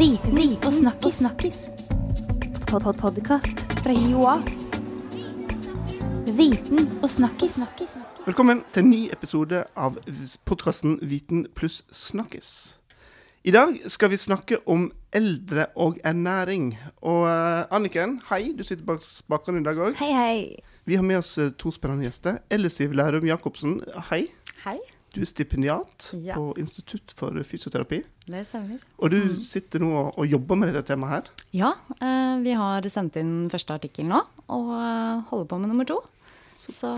Viten og snakkis. snakkis. Pod -pod Podkast fra Joa. Viten og snakkis. Velkommen til en ny episode av podkasten Viten pluss snakkis. I dag skal vi snakke om eldre og ernæring. Og eh, Anniken, hei, du sitter bak spakene i dag òg. Hei, hei. Vi har med oss eh, to spennende gjester. Ellisiv Lærum Jacobsen, hei. Hei, Du er stipendiat Ja. på Institutt for fysioterapi. det stemmer. Og du sitter nå og, og jobber med dette temaet her. Ja, eh, vi har sendt inn første artikkel nå, og eh, holder på med nummer to. Så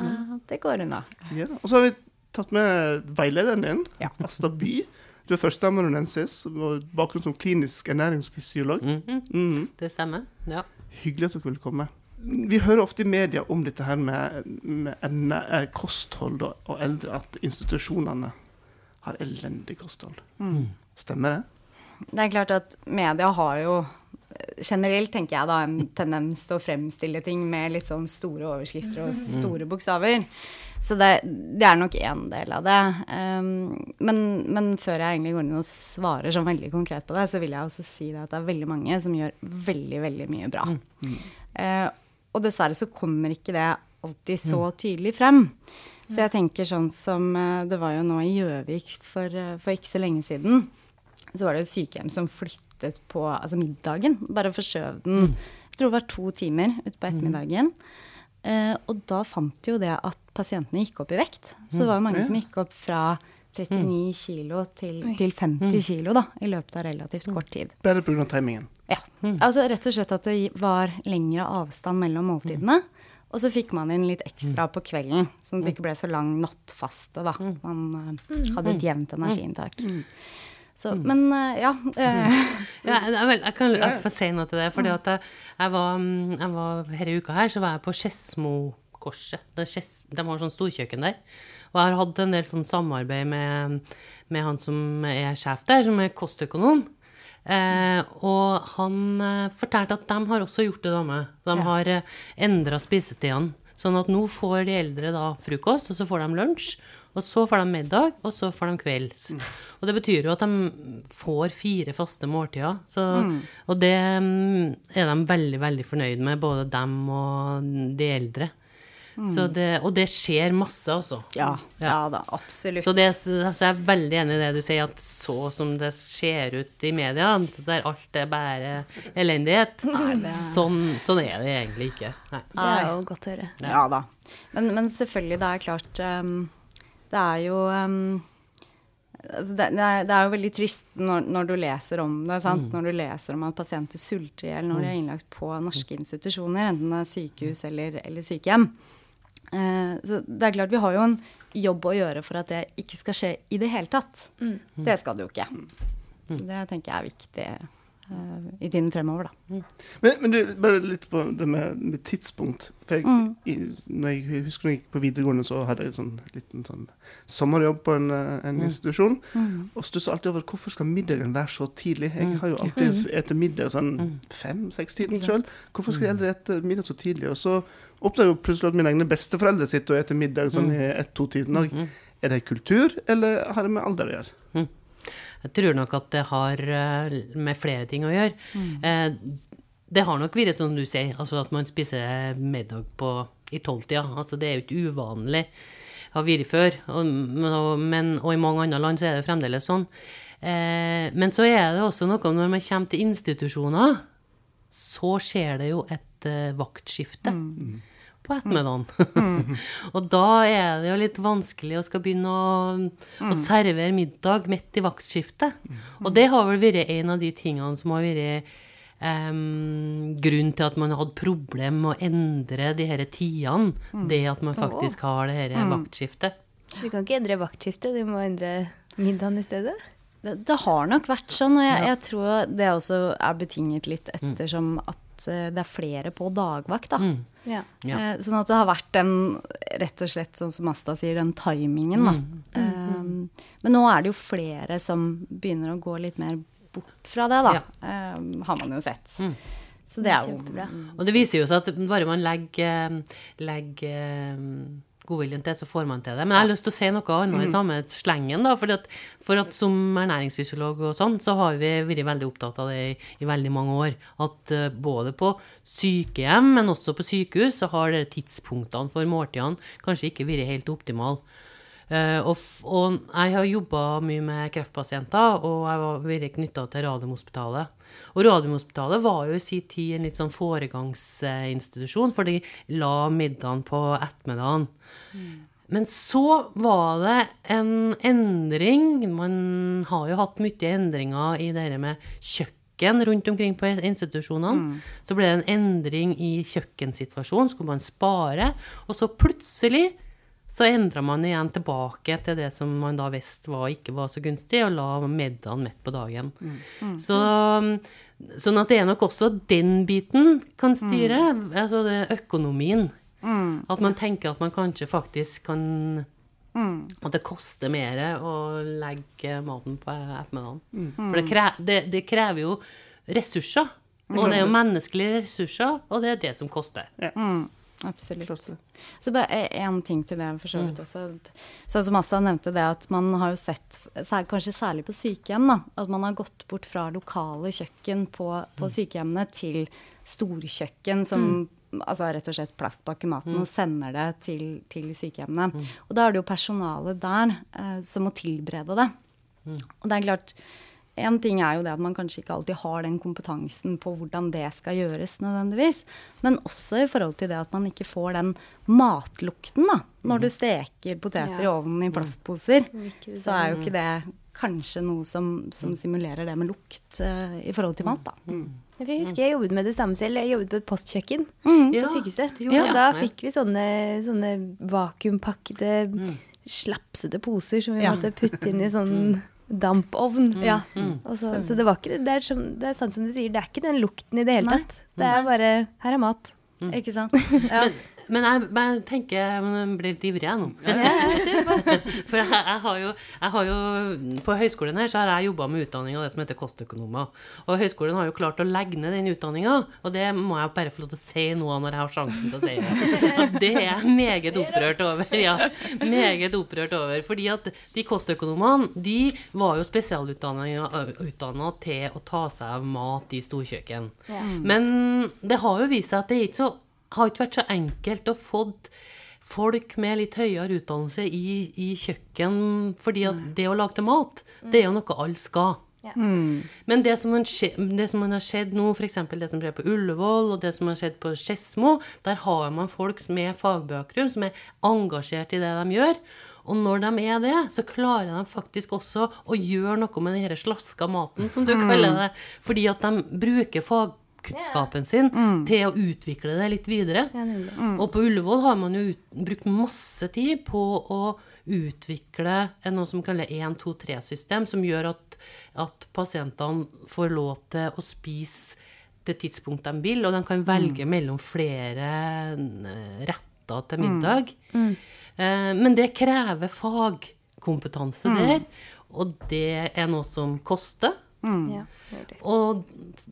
det går unna. Ja. Og så har vi tatt med veilederen din, Ja. Asta By. Du er førsteamanuensis og bakgrunn som klinisk ernæringsfysiolog. Mm. Mhm. Det stemmer. Ja. Hyggelig at dere ville komme. Vi hører ofte i media om dette her med, med eh, kosthold og, og eldre, at institusjonene har elendig kosthold. Stemmer det? Det er klart at media har jo generelt, tenker jeg da, en tendens til å fremstille ting med litt sånn store overskrifter og store bokstaver. Så det, det er nok én del av det. Um, men, men før jeg egentlig går inn og svarer sånn veldig konkret på det, så vil jeg også si det at det er veldig mange som gjør veldig, veldig mye bra. Eh, og dessverre så kommer ikke det alltid så tydelig frem. Så jeg tenker sånn som eh, Det var jo nå i Gjøvik for, eh, for ikke så lenge siden. Så var det et sykehjem som flyttet på altså middagen. Bare forskjøv den. Jeg tror det var to timer utpå ettermiddagen. Eh, og da fant jo det at pasientene gikk opp i vekt. Så det var jo mange som gikk opp fra 39 kilo til, til 50 kilo da, i løpet av relativt kort tid. Bare pga. timingen. Ja. Altså rett og slett at det var lengre avstand mellom måltidene. Og så fikk man inn litt ekstra på kvelden, sånn at det ikke ble så lang nattfaste. da. Man eh, hadde et jevnt energiinntak. Så, men eh, ja. eh, Ja, jeg, jeg, vel- jeg kan jeg får si noe til det. fordi at jeg, var, mm, jeg var Denne uka her så var jeg på Skedsmokorset. Det er De har sånn storkjøkken der. Og jeg har hatt en del sånn samarbeid med, med han som er sjef der, som er kostøkonom. Eh, og han eh, fortalte at de har også gjort det samme. De Ja. har eh, endra spisestedene. Sånn at nå får de eldre da frokost, og så får de lunsj. Og så får de middag, og så får de kvelds. Og det betyr jo at de får fire faste måltider. Så, Og det mm, er de veldig, veldig fornøyd med, både dem og de eldre. Så det, og det skjer masse, altså. ja, ja da, absolutt. Så, det, så jeg er veldig enig i det du sier, at så som det ser ut i media, der alt er bare elendighet, sånn, sånn er det egentlig ikke. Nei. Det er jo godt å høre. Ja da. Men, men selvfølgelig, det er klart um, Det er jo um, altså det, det, er, det er jo veldig trist når, når du leser om det. Sant? Når du leser om at pasienter sulter i hjel når de er innlagt på norske institusjoner, enten det er sykehus eller, eller sykehjem. Eh, så det er klart vi har jo en jobb å gjøre for at det ikke skal skje i det hele tatt. Det skal det jo ikke. Så det tenker jeg er viktig uh, i tiden fremover, da. Men, men du, bare litt på det med, med tidspunkt. For jeg, i, når jeg, jeg husker når jeg gikk på videregående, så hadde jeg en sånn liten sånn sommerjobb på en, en institusjon. Og stussa alltid over hvorfor skal middagen være så tidlig. Jeg har jo alltid spist middag sånn fem-seks-tiden sjøl. Hvorfor skal de eldre spise middag så tidlig? Og så oppdager plutselig at mine egne besteforeldre sitter og spiser middag sånn i ett-to-tiden òg. Er det kultur, eller har det med alder å gjøre? Jeg tror nok at det har eh, med flere ting å gjøre. Eh, Det har nok vært som du sier, altså at man spiser middag på, i tolvtida. Altså det er jo ikke uvanlig. Har vært før. Og, men, og, men, og i mange andre land så er det fremdeles sånn. Eh, men så er det også noe når man kommer til institusjoner, så skjer det jo et eh, vaktskifte på ettermiddagen. og da er det jo litt vanskelig å skal begynne å, å servere middag midt i vaktskiftet. Og det har vel vært en av de tingene som har vært um, grunnen til at man har hatt problem med å endre de her tidene. Det at man faktisk har det her vaktskiftet. Du kan ikke endre vaktskiftet, du må endre middagen i stedet. Det, det har nok vært sånn, og jeg, jeg tror det også er betinget litt ettersom at eh, det er flere på dagvakt, da. Mm. Ja. Eh, sånn at det har vært den, rett og slett sånn som Asta sier, den timingen, da. Eh, men nå er det jo flere som begynner å gå litt mer bort fra det, da. Eh, har man jo sett. Så det er jo Kjempebra. Og det viser jo seg at bare man legger, legger godviljen til, så får man til det. Men jeg har lyst til å si noe annet i samme slengen, da. Fordi at, for at som ernæringsfysiolog og sånn, så har vi vært veldig opptatt av det i, i veldig mange år. At uh, både på sykehjem, men også på sykehus, så har de tidspunktene for måltidene kanskje ikke vært helt optimale. Uh, og, og, jeg har jobba mye med kreftpasienter, og jeg var veldig knytta til Radiumhospitalet. Og Radiumhospitalet var jo i sin tid en litt sånn foregangsinstitusjon, for de la middagen på ettermiddagen. Mm. Men så var det en endring. Man har jo hatt mye endringer i det med kjøkken rundt omkring på institusjonene. Mm. Så ble det en endring i kjøkkensituasjonen. Skulle man spare? Og så plutselig så endra man igjen tilbake til det som man da visste var, ikke var så gunstig, og la middagen midt på dagen. Mm. Mm. Så, sånn at det er nok også den biten kan styre, mm. altså det økonomien. Mm. At man tenker at man kanskje faktisk kan mm. At det koster mer å legge maten på ettermiddagen. Mm. For det, krever, det, det krever jo ressurser. Og det er jo menneskelige ressurser, og det er det som koster. Ja. Mm. Absolutt. Så bare én ting til det, for så vidt mm. også. Sånn som Asta nevnte det at man har jo sett, kanskje særlig på sykehjem, da, at man har gått bort fra lokale kjøkken på, på mm. sykehjemmene til storkjøkken som mm. altså rett og slett plastpakker maten mm. og sender det til, til sykehjemmene. Mm. Og da er det jo personalet der eh, som må tilberede det. Mm. Og det er klart en ting er jo det at man kanskje ikke alltid har den kompetansen på hvordan det skal gjøres nødvendigvis. Men også i forhold til det at man ikke får den matlukten da, når du mm. steker poteter ja. i ovnen i mm. plastposer. Så er jo ikke det kanskje noe som, som mm. simulerer det med lukt uh, i forhold til mat. da. Mm. Jeg husker jeg jobbet med det samme selv. Jeg jobbet på et postkjøkken mm. på sykehuset. Ja, da fikk vi sånne, sånne vakuumpakkede, mm. slapsete poser som vi ja. måtte putte inn i sånn dampovn. Mm. Ja. Mm. Så, så, det var ikke det er, som, det er sant som du sier, det er ikke den lukten i det hele tatt. Det er bare Her er mat. Mm. Ikke sant? Ja. Men, men jeg, jeg tenker jeg blir litt ivrig, jeg nå. For jeg, jeg, har jo, jeg, har jo, På høyskolen her så har jeg jobba med utdanning av det som heter kostøkonomer. Og høyskolen har jo klart å legge ned den utdanninga, og det må jeg bare få lov til å si nå når jeg har sjansen til å si det. Og det er jeg meget opprørt over. Ja, meget opprørt over. Fordi at de kostøkonomene, de var jo spesialutdanna til å ta seg av mat i storkjøkken. Men det har jo vist seg at det er ikke så har ikke vært så enkelt å få folk med litt høyere utdannelse i, i kjøkken, fordi at det å lage til mat, det er jo noe alle skal. Ja. Mm. Men det som, man, det som man har skjedd nå, f.eks. det som skjer på Ullevål, og det som har skjedd på Skedsmo, der har man folk med fagbakgrunn som er engasjert i det de gjør. Og når de er det, så klarer de faktisk også å gjøre noe med den slaska maten, som du mm. kaller det. Fordi at de bruker fag kunnskapen sin mm. til å utvikle det litt videre. Ja, mm. Og på Ullevål har man jo ut, brukt masse tid på å utvikle noe som kalles 1-2-3-system, som gjør at, at, pasientene får lov til å spise det tidspunktet de vil, og de kan velge mm. mellom flere eh, retter til middag. Mm. Mm. Eh, men det krever fagkompetanse mm. der, og det er noe som koster. Ja. Og,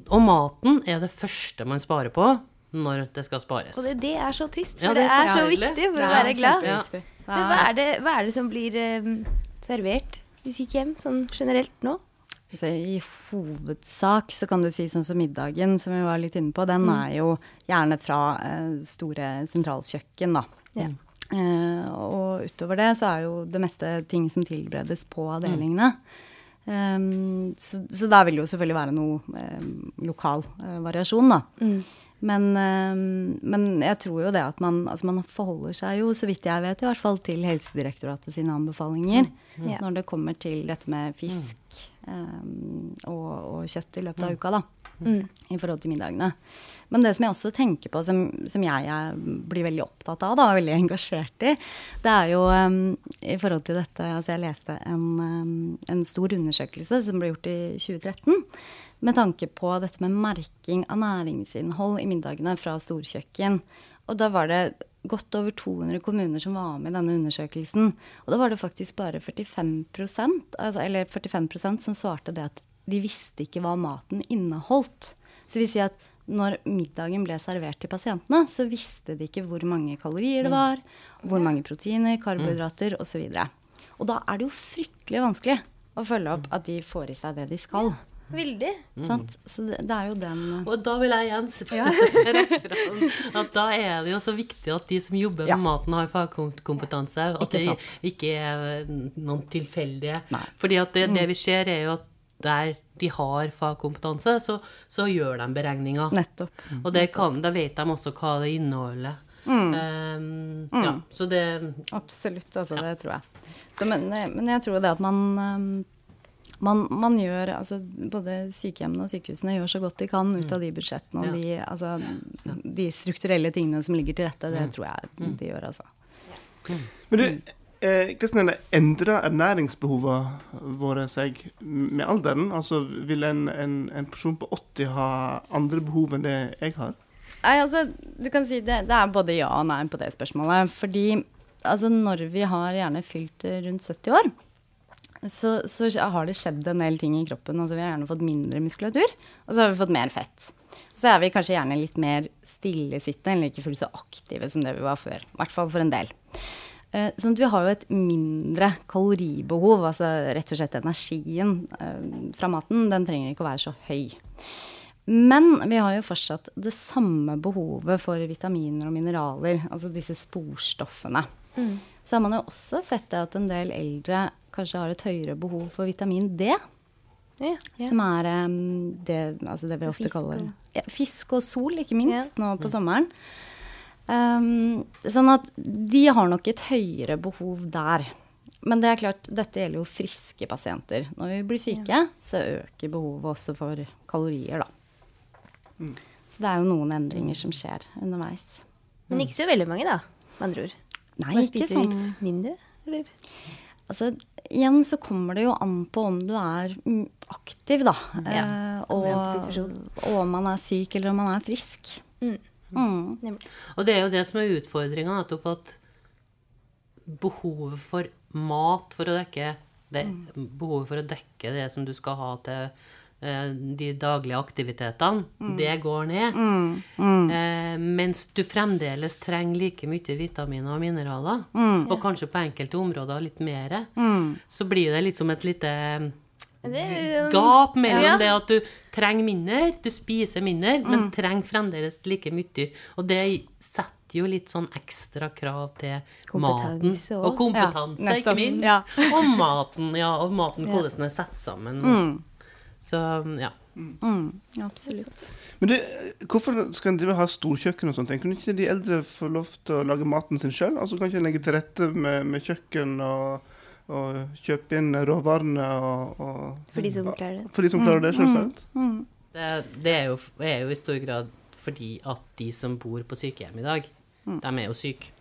og, maten er det første man sparer på når det skal spares. Og det, det er så trist, for ja, det, er så viktig for å være glad. Ja. Men hva er, det, hva er, det, som blir um, servert hvis ikke hjem, sånn generelt nå? Altså, I hovedsak så kan du si sånn som middagen, som vi var litt inne på, den mm. er jo gjerne fra eh, store sentralkjøkken, da. Ja. Eh, og utover det så er jo det meste ting som tilberedes på avdelingene. Mm. Um, så, så der vil det jo selvfølgelig være noe um, lokal uh, variasjon, da. Mm. Men, um, men, jeg tror jo det at man, altså man forholder seg jo, så vidt jeg vet, i hvert fall til Helsedirektoratet sine anbefalinger mm. Når det kommer til dette med fisk og, og, kjøtt i løpet av mm. uka, da. Mm. I forhold til middagene. Men det som jeg også tenker på, som, som jeg, er, blir veldig opptatt av, da, og veldig engasjert i, det er jo um, i forhold til dette Altså, jeg leste en, um, en, stor undersøkelse som ble gjort i 2013 med tanke på dette med merking av næringsinnhold i middagene fra storkjøkken. Og da var det godt over 200 kommuner som var med i denne undersøkelsen. Og da var det faktisk bare 45% altså, eller 45% som svarte det at de visste ikke hva maten inneholdt. Så vi sier at når middagen ble servert til pasientene, så visste de ikke hvor mange kalorier det var, hvor mange proteiner, karbohydrater osv. Og, så og da er det jo fryktelig vanskelig å følge opp at de får i seg det de skal. Veldig. Mm. Så det, det, er jo den Og da vil jeg igjen spørre at da er det jo så viktig at de som jobber med ja. maten, har fagkompetanse. At det ikke er noen tilfeldige. Nei. Fordi at det, det, mm. vi ser, er jo at der de har fagkompetanse, så, så gjør de beregninger. Nettopp. Og da vet de også hva det inneholder. Mm. Um, ja, så det Absolutt, altså. Ja. Det tror jeg. Så, men, men, jeg tror det at man um, man, man, gjør, altså Både sykehjemmene og sykehusene gjør så godt de kan ut av de budsjettene og de, altså, de, strukturelle tingene som ligger til rette. Det tror jeg de gjør, altså. Men du, eh, Kristin, endrer ernæringsbehovene våre seg med alderen? Altså, Vil en, en, en, person på 80 ha andre behov enn det jeg har? Nei, altså, du kan si det, det er både ja og nei på det spørsmålet. Fordi altså, når vi har gjerne fylt rundt 70 år, så, så, har det skjedd en del ting i kroppen. Altså, vi har gjerne fått mindre muskulatur, og så har vi fått mer fett. Så er vi kanskje gjerne litt mer stillesittende, eller ikke fullt så aktive som det vi var før. I hvert fall for en del. Uh, sånn at vi har jo et mindre kaloribehov, altså rett og slett energien uh, fra maten, den trenger ikke å være så høy. Men vi har jo fortsatt det samme behovet for vitaminer og mineraler, altså disse sporstoffene. Mm. Så har man jo også sett at en del eldre kanskje har et høyere behov for vitamin D. Ja, ja. Som er um, det, altså det, vi ofte kaller ja, fisk og sol, ikke minst, nå på sommeren. Um, sånn at de har nok et høyere behov der. Men det er klart, dette gjelder jo friske pasienter. Når vi blir syke, så øker behovet også for kalorier, da. Mm. Så det er jo noen endringer som skjer underveis. Men ikke så veldig mange, da, med andre ord? Nei, Man ikke sånn. mindre, eller? Altså, igjen så kommer det jo an på om du er aktiv, da. Ja, eh, og, og, om man er syk eller om man er frisk. Mm. Mm. Og det er jo det som er utfordringa, nettopp at behovet for mat for å dekke det, mm. behovet for å dekke det som du skal ha til Eh, de daglige aktivitetene, mm. det går ned. Mm. Mm. Eh, mens du fremdeles trenger like mye vitaminer og mineraler, mm. og kanskje på enkelte områder litt mer, mm. så blir det litt som et lite gap mellom ja. det at du trenger mindre, du spiser mindre, men mm. trenger fremdeles like mye. Og det setter jo litt sånn ekstra krav til maten. Og kompetanse, ja, ikke minst. Ja. og maten, ja, og maten, hvordan den er satt sammen. Så ja. Mm, absolutt. Men du, hvorfor skal en ha storkjøkken og sånt? Kunne ikke de eldre få lov til å lage maten sin sjøl? Altså, kan ikke en legge til rette med, med kjøkken og, og, kjøpe inn råvarene og, og, For de som klarer det. For de som klarer det, selvsagt. Mm, mm. Det, det er, jo, er, jo, i stor grad fordi at de som bor på sykehjem i dag, mm. de er jo syke.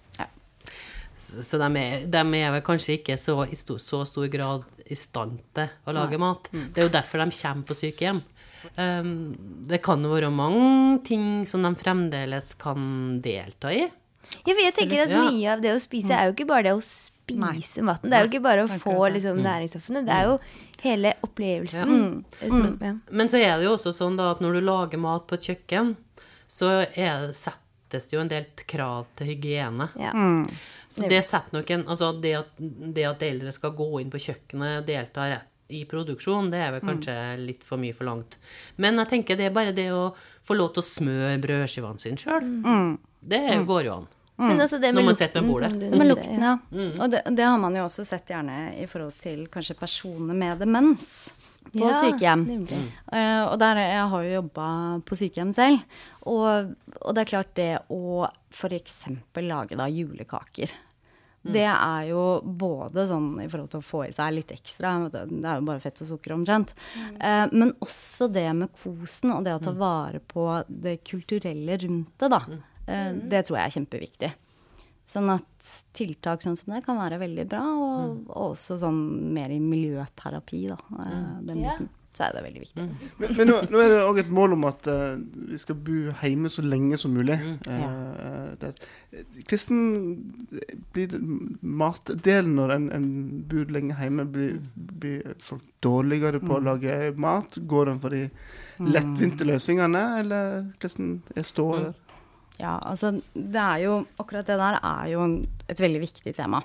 Så de er, de er, vel kanskje ikke så, i stor, så stor grad i stand til å lage Nei. mat. Mm. Det er jo derfor de kommer på sykehjem. Um, det kan jo være mange ting som de fremdeles kan delta i. Ja, for jeg tenker at Mye av det å spise er jo ikke bare det å spise Nei. maten. Det er jo ikke bare å få liksom, mm. næringsstoffene. Det er jo hele opplevelsen. Ja. Mm. Så, ja. Men så er det jo også sånn da at når du lager mat på et kjøkken, så er settes det jo en del krav til hygiene. Ja. Mm. Så det setter nok en Altså det at, det at eldre skal gå inn på kjøkkenet og delta rett i produksjon, det er vel mm. kanskje mm. litt for mye forlangt. Men jeg tenker det er bare det å få lov til å smøre brødskivene sine sjøl. Mm. Det mm. går jo an. Men altså det med lukten. bordet. med lukten, ja. Mm. Og det, det, har man jo også sett gjerne i forhold til kanskje personer med demens på ja, sykehjem. Uh, og der jeg har jo jobba på sykehjem selv. Og, og, det er klart det å f.eks. lage da julekaker. Mm. Det er jo både sånn i forhold til å få i seg litt ekstra, det er jo bare fett og sukker omtrent, mm. uh, men også det med kosen og det å ta mm. vare på det kulturelle rundt det, da. Uh, det tror jeg er kjempeviktig. Sånn at tiltak sånn som det kan være veldig bra, og, mm. og også sånn mer i miljøterapi, da. Eh, mm. Den ja. så er det veldig viktig. Mm. Men, men nå, nå, er det òg et mål om at uh, vi skal bo hjemme så lenge som mulig. Mm. Uh, Hvordan blir matdelen når en, en, bor lenge hjemme? Blir, blir folk dårligere på å mm. lage mat? Går en for de mm. lettvinte løsningene, eller hvordan er ståa der? Ja, altså det er jo Akkurat det der er jo et veldig viktig tema.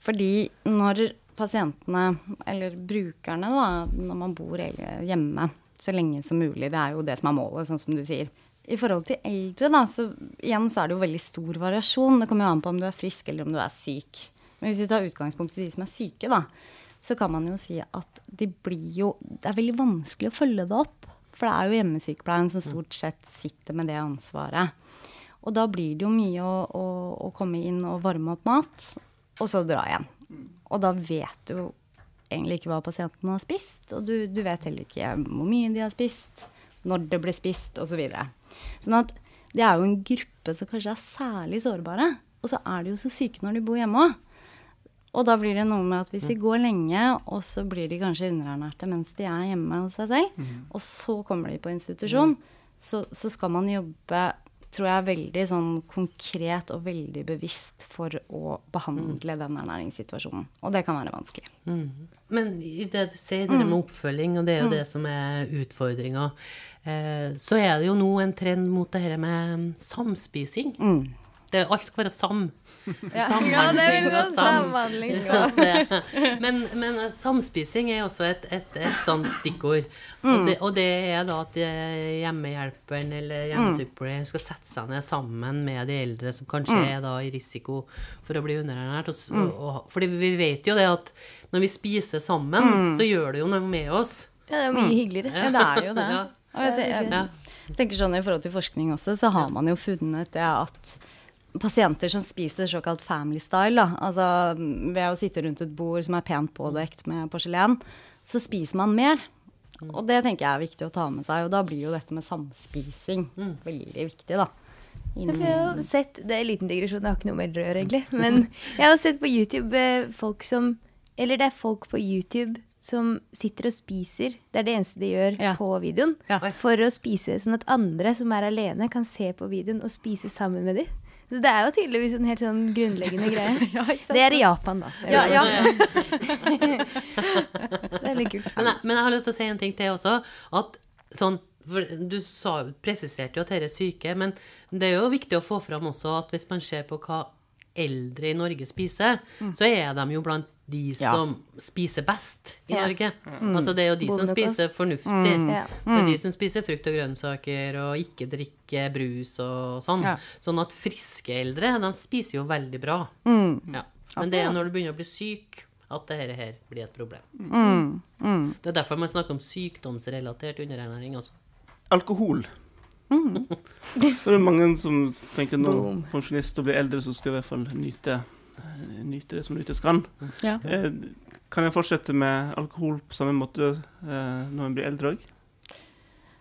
Fordi når pasientene, eller brukerne, da, når man bor hjemme så lenge som mulig. Det er jo det som er målet, sånn som du sier. I forhold til eldre, da, så igjen så er det jo veldig stor variasjon. Det kommer jo an på om du er frisk eller om du er syk. Men hvis vi tar utgangspunkt i de som er syke, da, så kan man jo si at de blir jo Det er veldig vanskelig å følge det opp. For det er jo hjemmesykepleien som stort sett sitter med det ansvaret. Og da blir det jo mye å, å, å komme inn og varme opp mat, og så dra igjen. Og da vet du egentlig ikke hva pasienten har spist, og du, du vet heller ikke hvor mye de har spist, når det ble spist, osv. Så videre. sånn at det er jo en gruppe som kanskje er særlig sårbare. Og så er de jo så syke når de bor hjemme òg. Og da blir det noe med at hvis de går lenge, og så blir de kanskje underernærte mens de er hjemme hos seg selv, mm. og så kommer de på institusjon, mm. så, så, skal man jobbe tror jeg er veldig sånn konkret og veldig bevisst for å behandle mm. den ernæringssituasjonen. Og det kan være vanskelig. Mm. Men i det du sier, det med mm. oppfølging, og det er jo mm. det som er utfordringa, eh, så er det jo nå en trend mot det her med samspising. Mm. Det, alt skal være sam. Ja, Samhandling ja, samhandling. Men, men, eh, samspising er også et, et, et sånt stikkord. Mm. Og, det, og, det, er da at eh, hjemmehjelperen eller mm. hjemmesykepleieren skal sette seg ned sammen med de eldre som kanskje mm. er da i risiko for å bli underernært. Og, mm. og, fordi vi vet jo det at når vi spiser sammen, mm. så gjør det jo noe med oss. Ja, det er mye hyggeligere. Ja, det er jo det. Jeg, jeg, jeg tenker sånn I forhold til forskning også, så har man jo funnet det at pasienter som spiser såkalt family style, da, altså ved å sitte rundt et bord som er pent pådekt med porselen, så spiser man mer. Og det tenker jeg er viktig å ta med seg. Og da blir jo dette med samspising mm. veldig viktig, da. Innen... jeg har sett, Det er en liten digresjon, det har ikke noe med rør, egentlig. Men jeg har sett på YouTube eh, folk som Eller det er folk på YouTube som sitter og spiser. Det er det eneste de gjør ja. på videoen. Ja. For å spise, sånn at andre som er alene, kan se på videoen og spise sammen med dem. Så det er jo tydeligvis en helt sånn grunnleggende greie. ja, det er i Japan, da. Ja, ja. så det er litt kult. Men, men, jeg har lyst til å si en ting til også. At sånn for Du sa, presiserte jo at dette er syke, men det er jo viktig å få fram også at hvis man ser på hva eldre i Norge spiser, mm. så er de jo blant de ja. som spiser best i ja. Norge. Mm. Altså det er jo de som spiser fornuftig. Mm. Det er de mm. som spiser frukt og grønnsaker og ikke drikker brus og sånn. Ja. Sånn at friske eldre, de spiser jo veldig bra. Mm. Men det er når du begynner å bli syk, at dette her blir et problem. Mm. Det er derfor man snakker om sykdomsrelatert underernæring også. Alkohol. Mm. det er mange som tenker nå pensjonist og blir eldre, så skal i hvert fall nyte nyte det som nytes kan. Ja. Eh, kan jeg fortsette med alkohol på samme måte eh, når en blir eldre òg?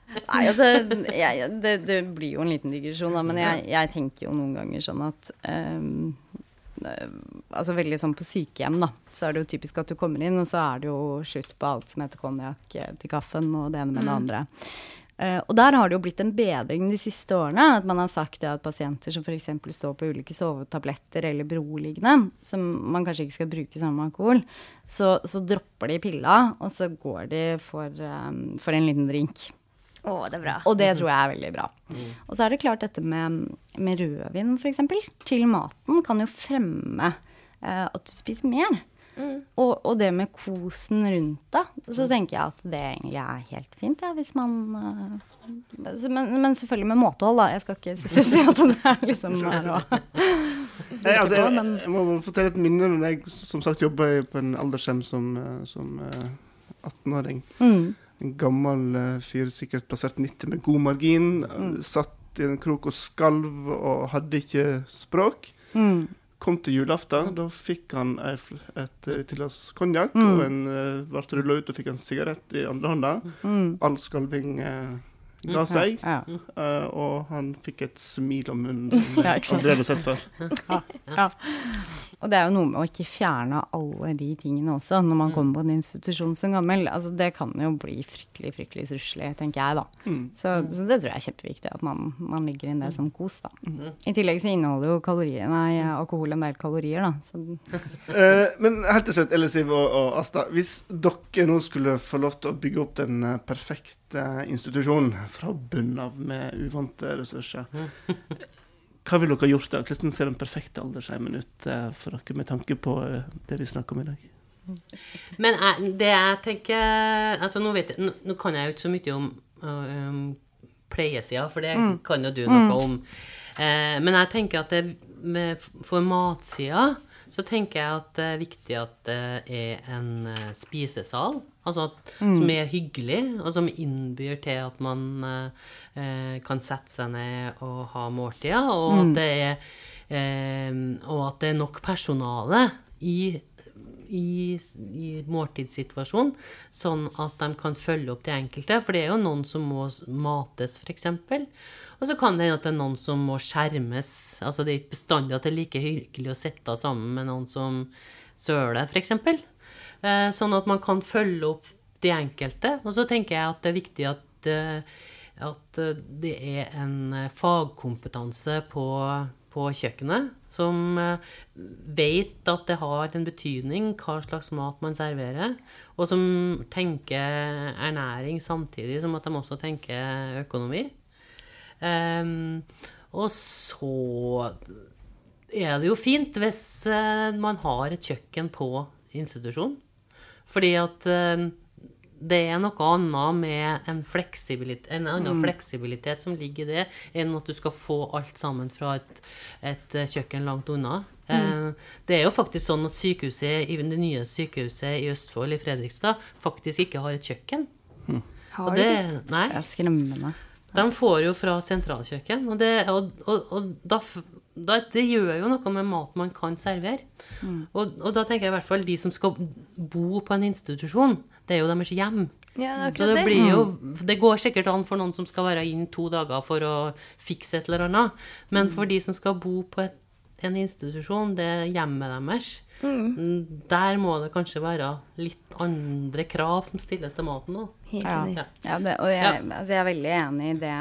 Nei, altså jeg, det, det, blir jo en liten digresjon, da, men jeg, jeg, tenker jo noen ganger sånn at um, Altså veldig sånn på sykehjem, da, så er det jo typisk at du kommer inn, og så er det jo slutt på alt som heter konjakk til kaffen og det ene med det mm. andre. Uh, og der har det jo blitt en bedring de siste årene. At man har sagt ja, at pasienter som f.eks. står på ulike sovetabletter eller beroligende, som man kanskje ikke skal bruke sammen med alkohol, så, så dropper de pilla, og så går de for, um, for en liten drink. Å, det er bra. Og det tror jeg er veldig bra. Mm. Og så er det klart dette med, med rødvin, f.eks., til maten kan jo fremme uh, at du spiser mer. Mm. Og, og, det med kosen rundt det, så mm. tenker jeg at det egentlig er helt fint, ja, hvis man uh, men, men, selvfølgelig med måtehold, da. Jeg skal ikke sitte og si at det er liksom der og Nei, altså, jeg, jeg, må fortelle et minne Men jeg som sagt jobber på en aldershjem som, eh, som uh, eh, 18-åring. Mm. En gammel uh, fyr, sikkert plassert 90 med god margin. Mm. Satt i en krok og skalv og hadde ikke språk. Mm kom til julaften. Da fikk han et, et, et glass konjakk, mm. og en ble rulla ut og fikk en sigarett i andre hånda. Mm. All skalving uh, ga seg, ja. uh, og han fikk et smil om munnen som han aldri hadde sett før. Ja, ja. Og det er jo noe med å ikke fjerne alle de tingene også, når man mm. kommer på en institusjon som gammel. Altså, det kan jo bli fryktelig, fryktelig stusslig, tenker jeg, da. Mm. Så, så, det tror jeg er kjempeviktig, at man, man legger inn det som kos, da. Mm. I tillegg så inneholder jo nei, alkohol en del kalorier, da. uh, men helt til slutt, Elisiv og, og, Asta. Hvis dere nå skulle få lov til å bygge opp den eh, perfekte institusjonen fra bunnen av med uvante ressurser Hva ville dere gjort da? Hvordan ser den perfekte aldersheimen ut uh, for dere med tanke på uh, det vi snakker om i dag? Men jeg, det jeg tenker altså nå, jeg, nå, nå, kan jeg jo ikke så mye om, um, pleiesida, for det mm. kan jo du noe mm. om. Eh, men jeg tenker at det, med, for matsida så tenker jeg at det er viktig at det er en uh, spisesal. Altså mm. som er hyggelig, og som innbyr til at man eh, kan sette seg ned og ha måltider. Og, mm. at det er, uh, og at det er nok personale i i, i måltidssituasjonen, sånn at de kan følge opp de enkelte. For det er jo noen som må mates, f.eks. Og så kan det hende at det er noen som må skjermes. Altså det er ikke bestandig at det er like hyggelig å sitte sammen med noen som søler, f.eks. Eh, sånn at man kan følge opp de enkelte. Og så tenker jeg at det er viktig at, eh, at det er en fagkompetanse på, på kjøkkenet som eh, vet at det har en betydning hva slags mat man serverer, og som tenker ernæring samtidig som at de også tenker økonomi. Um, og så er det jo fint hvis man har et kjøkken på institusjonen. Fordi at uh, det er noe annet med en, fleksibilitet, en annen mm. fleksibilitet som ligger i det, enn at du skal få alt sammen fra et, et eh, kjøkken langt unna. Mm. Det er jo faktisk sånn at sykehuset, det nye sykehuset i Østfold, i Fredrikstad, faktisk ikke har et kjøkken. Mm. Har de det? Nei. Det er skremmende. De får jo fra sentralkjøkken. Og, det, og, og, og da, da, det gjør jo noe med mat man kan servere. Mm. Og, da tenker jeg i hvert fall de som skal bo på en institusjon, det er jo deres hjem. Ja, det så det, blir jo Det går sikkert an for noen som skal være inn to dager for å fikse et eller annet. Men mm. for de som skal bo på et, en institusjon, det er hjemmet deres, Mm. Der må det kanskje være litt andre krav som stilles til maten òg. Ja. ja det, og jeg, altså jeg, er veldig enig i det,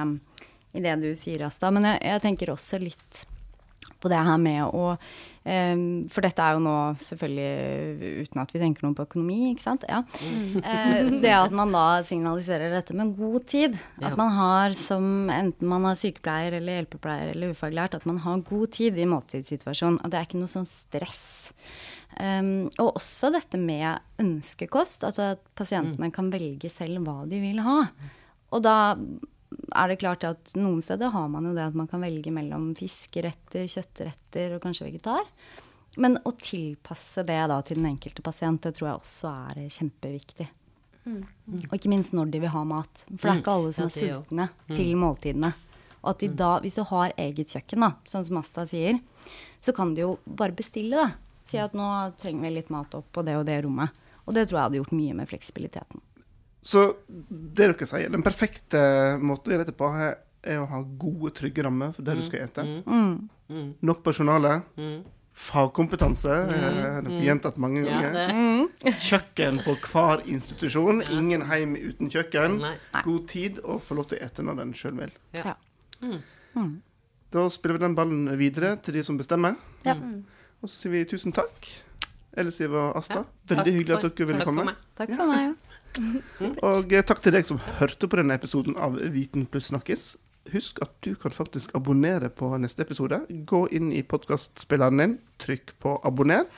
i det du sier, Asta. Men jeg, jeg, tenker også litt på det her med å um, For dette er jo nå selvfølgelig uten at vi tenker noe på økonomi, ikke sant. Ja. Mm. Uh, det at man da signaliserer dette med god tid. At man har som enten man har sykepleier eller hjelpepleier eller ufaglært, at man har god tid i måltidssituasjonen. At det er ikke noe sånn stress. Um, og også dette med ønskekost, altså at pasientene mm. kan velge selv hva de vil ha. Og da er det klart at noen steder har man jo det at man kan velge mellom fiskeretter, kjøttretter og kanskje vegetar. Men å tilpasse det da til den enkelte pasient, det tror jeg også er kjempeviktig. Mm. Og ikke minst når de vil ha mat. For det er ikke alle som er sultne til mm. måltidene. Og at de da, hvis du har eget kjøkken, da, sånn som Asta sier, så kan de jo bare bestille det. Si at nå trenger vi litt mat opp på det og det rommet. Og det tror jeg hadde gjort mye med fleksibiliteten. Så det dere sier, den perfekte måten å gjøre dette på, er å ha gode, trygge rammer for det mm. du skal ete. Mm. mm. Mm. Nok personale. Mm. Fagkompetanse. Mm. Eh, dere gjentatt mange ganger. Ja, kjøkken på hver institusjon. Ja. Ingen heim uten kjøkken. Nei. God tid og få lov til å ete når den sjøl vil. Ja. Da spiller vi den ballen videre til de som bestemmer. Ja. Og så sier vi tusen takk, Ellisiv og Asta. Veldig hyggelig at dere ville komme. For meg. Takk for meg. Og eh, takk til deg som hørte på denne episoden av Viten pluss snakkis. Husk at du kan faktisk abonnere på neste episode. Gå inn i podkastspilleren din, trykk på abonner,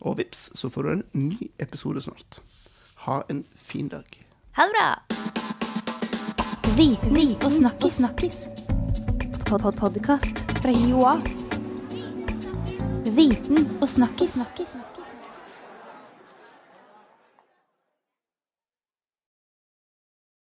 og vips, så får du en ny episode snart. Ha en fin dag. Ha det bra. Viten og snakkis. snakkis. Pod -pod Podkast fra Joa. Viten og snakkis. snakkis.